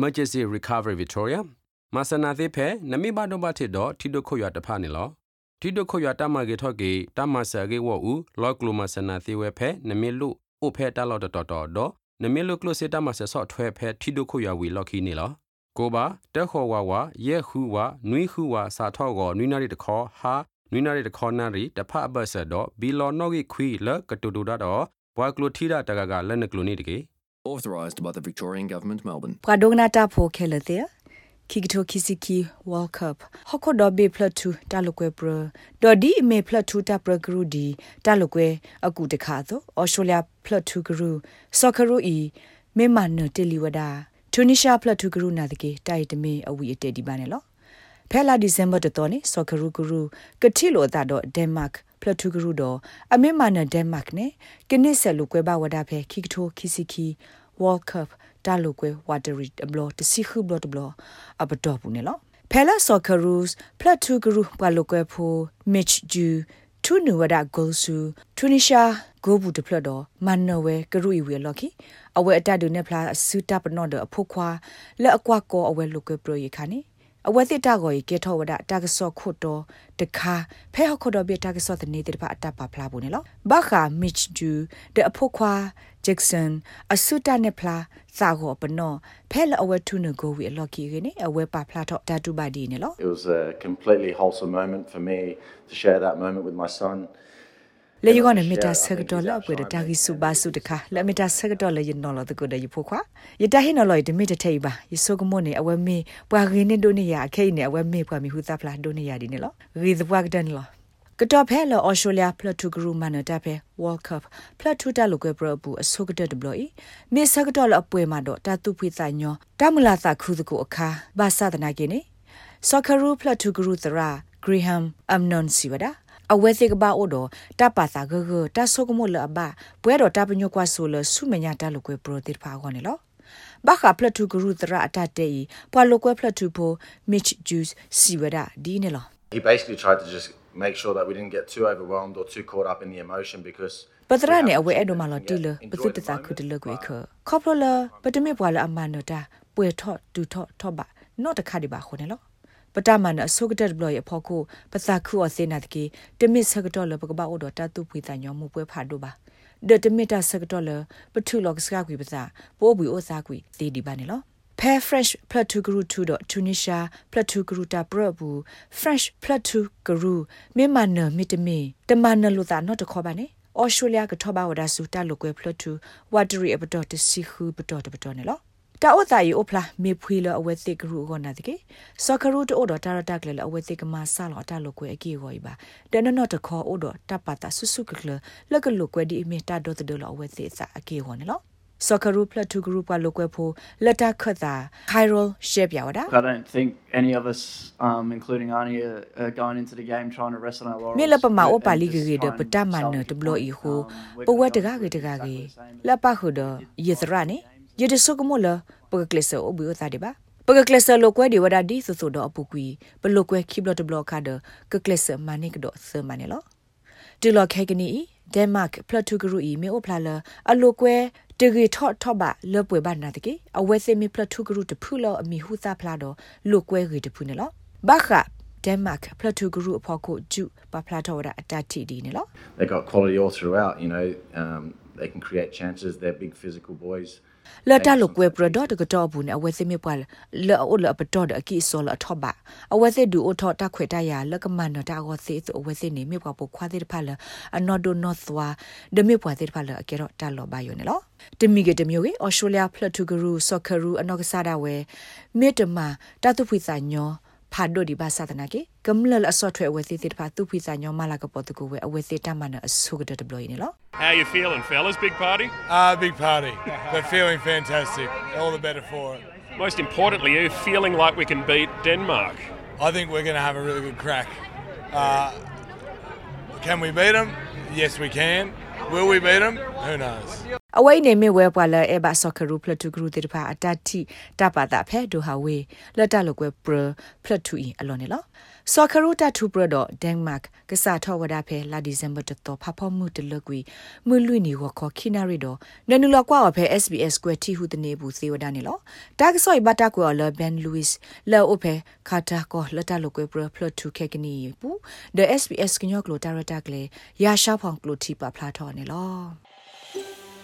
emergency recovery victoria မဆနာသေးဖဲနမိဘတော့ဘထစ်တော့ထီဒိုခွရတဖာနေလောထီဒိုခွရတမကေထော့ကေတမဆာကေဝအူလော့ကလိုမဆနာသေးဝဲဖဲနမိလူအိုဖဲတလော့တော်တော်တော့နမိလူကလိုစေတမဆဆော့ထွဲဖဲထီဒိုခွရဝီလော့ခီနေလောကိုပါတက်ခေါ်ဝါဝါရဲခူဝါနွိခူဝါစာထော့ကောနွိနာရီတခေါ်ဟာနွိနာရီတခေါ်နာရီတဖအဘဆတ်တော့ဘီလော်နော့ဂီခွီလကတူတူတော့ဘွာကလိုထီတာတကကလက်နကလိုနေတကေ authorised by the Victorian Government Melbourne ပဒုံနာတာဖိုခဲလတဲ့ခိကတိုခိစီကီဝေါ်ကပ်ဟခုဒဘေဖလတ်တူတာလကွဲပရဒေါ်ဒီအမေဖလတ်တူတာပရဂရူဒီတာလကွဲအကူတခါသောအော်စတြေးလျဖလတ်တူဂရူဆော့ကရူအီမေမနတေလီဝဒါတူနီရှာဖလတ်တူဂရူနာတကေတိုက်တမေအဝီအတေဒီပါနေလောဖဲလာဒီဇင်ဘာတတော်နေဆော့ကရူဂရူကတိလိုတာတော့ဒန်မတ် ဖလတ်တူဂရူတော့အမေမနဒန်မတ်နေကနစ်ဆယ်လိုကွဲပါဝဒါဖဲခိကတိုခိစီကီ World Cup တာလိုကွဲ watery blo တစီခု blo blo အပတော့ဘူးနေလောဖဲလာဆော့ကရူးဖလတ်တူဂရူပါလိုကွဲဖိုမစ်ဂျူထုနူဝဒဂိုဆူတူနီရှာဂိုဘူးတဖလတော့မန်နော်ဝဲကရူအီဝဲလော်ကီအဝဲအတဒုနေဖလာဆူတပ်နော်ဒအဖို့ခွာလက်အကွာကောအဝဲလိုကွဲပရိုရီခါနေ အဝဲတိတကိုကေထောဝဒတာကဆော့ခုတော့တခါဖဲဟခုတော့ပြတာကဆော့တဲ့နေတဲ့ပါအတပ်ပါဖလာဘူးနေလောဘာခာမစ်ဂျူတဲ့အဖို့ခွာဂျက်ဆန်အဆုတနဲ့ဖလာစာကိုပနောဖဲလအဝဲထုနကိုဝီအလော်ကီကနေအဝဲပါဖလာတော့ဓာတုပါဒီနေလော It was a completely wholesome moment for me to share that moment with my son. လေယကနေမီတာဆကတော်လောက်ကွေတာဂီစုပါစုတခါလက်မီတာဆကတော်လေယနော်လို့တကုတရဖို့ခွာယတဟိနော်လို့ဒီမီတထိပ်ပါယဆုကမွနေအဝဲမေပွာခင်းနေဒိုနေရအခိနေအဝဲမေပွာမီဟူသဖလာဒိုနေရဒီနေလို့ရီသပွာကဒန်လို့ကတော့ဖဲလောအော်စတြေးလျဖလတ်တူဂရူမန်တာဖဲ World Cup ဖလတ်တူတလူကွဲပရဘူးအဆုကတဲ့ဒဘလို့ဤမေဆကတော့လအပွဲမှာတော့တာတူဖိသညောတမလာသခုတကူအခါဘာသာဒနာကိနေဆော့ကရူဖလတ်တူဂရူသရာ Graham Amnon Siwada အဝဲစိကဘာအိုတော့တပါစာဂဂတဆုကမလအဘပွဲတော့တပညိုကွာဆိုလဆုမညာတလူကွဲပရိုတစ်ဖာခေါနေလောဘာခပလတူဂရုတရာအတတဲ့ပွာလိုကွဲပလတူဖို Mitch Juice စီဝဒဒီနေလော He basically tried to just make sure that we didn't get too overwhelmed or too caught up in the emotion because ပဒရနေအဝဲအဲ့တော့မလော်တီလပစစ်တသာခုတလကွေခခေါပလပတမေပွာလအမနတာပွေထော့တူထော့ထော့ပါနော့တခါဒီပါခုနေလော ပတမန်အဆုကတက်ဘလရဖို့ကိုပသခုအစေနာတကေတမစ်ဆကတော့လပကပအော်တော့တတုဖွေတညောမှုပွဲဖာတို့ပါဒတမစ်တာဆကတော့လပထုလောကစကကွေပစာပိုးဘူးဩစာကွေတေဒီပါနေလော pair fresh platu guru to do tunisia platu guru ta probu fresh platu guru me man mi te me te man lo ta no to kho ba ne australia ka thoba wada su ta lo kwe platu wateri abdo te si khu bdo te bdo ne lo တာအိုတာယိုဖလာမေဖွေလအဝဲသိကရူကောနာတကေဆော့ကရူတိုဒတာရတာကလေအဝဲသိကမဆာလောတာလိုကွဲအကီဝိုဘတနနော့တခေါ်အိုဒတပတာဆုဆုကကလလကလိုကွဲဒီအမီတာဒိုတဒလောအဝဲသိစာအကီဝနလော Socceroo Platu Group က lokwe pho lata khatha Chiral shape ya wada I don't think any of us um including Ani are, are going into the game trying to rest on our laurels. me la pa ma o and pa li ge just ge de try and pata man solve ne the de blo i problems. ho Um, we're po wa gonna de ga ge de ga exactly ge the same. la pa ho de ye tra ne ye de so ko mo la pa ga klesa o bu o ta de ba pa ga klesa lo kwe de wada di so so do apu kwi pa lo kwe keep lo de blo ka de ka klesa ma ne ka do se ma ne lo ဒီလောခဲကနီဒန်မတ်ပလတ်တူဂရူအီမေအိုဖလာလာအလိုကွဲတဂီထော့ထော့ပါလပွေဘာနာတကေအဝဲစေမီပလတ်တူဂရူတဖူလောအမီဟူသာဖလာတော့လိုကွဲဂီတဖူနေလောဘာခဒန်မတ်ပလတ်တူဂရူအဖို့ကိုဂျူပါဖလာတော့အတတီဒီနေလော they got quality all throughout. You know, um, they can create chances. They're big physical boys. လတ်တလိုကွဲပရဒေါ်တကတော့ဘူးနေအဝဲစေမီပွာလောအိုလပတော်အကီဆောလအထော့ပါအဝဲစေဒူအိုထော့တခွေတရလကမန်နတာကိုစေဆိုအဝဲစေနေမြေပွားပခွာသေးတဖလာအနော်ဒိုနော်သွာဒမြေပွားသေးတဖလာအကေတော့တလော်ပါယောနေလောတမီကတမျိုးကေအော်စတြေးလျဖလတ်တူဂရူဆော့ကရူအနောက်ကစားတာဝဲမေတ္တမတတုဖွေစာညော ဖာဒိုဒီဘာသာတနာကေကမ္လလအစော့ထွဲအဝဲသေးသေးတဖာသူဖွေစာညောမလာကပေါ်တကူဝဲအဝဲသေးတမနအဆုကတတဘလို့နေလော How you feeling, fellas? Big party? Uh, big party, but feeling fantastic. All the better for it. Most importantly, you feeling like we can beat Denmark? I think we're going to have a really good crack. Uh, can we beat them? Yes, we can. Will we beat them? Who knows? အဝိနေမေဝဲပွာလအဘဆော့ကရူဖလတူဂရူတေတဖာအတတိတပါတာဖဲဒိုဟာဝေလတ်တလကွဲပရဖလတူအီအလော်နေလောဆော်ခရိုတာထူပရဒဒန်မတ်ကစားထောဝဒဖဲလာဒီဇမ်ဘာတတော်ဖဖမှုတလကွေမွလွိနီဝခခိနာရီဒနနူလကွာဖဲ SBS ကွယ်တီဟုတနေဘူးသေဝဒနေလောတာကဆော့ဘတာကွာလဘန်လူးစ်လောအိုဖဲခါတာကောလတလကွေပရဖလတ်ထူခဲကနီပူ the SBS ကညောကလိုတာရတာကလေရာရှာဖောင်ကလိုတီပါဖလာထောနေလော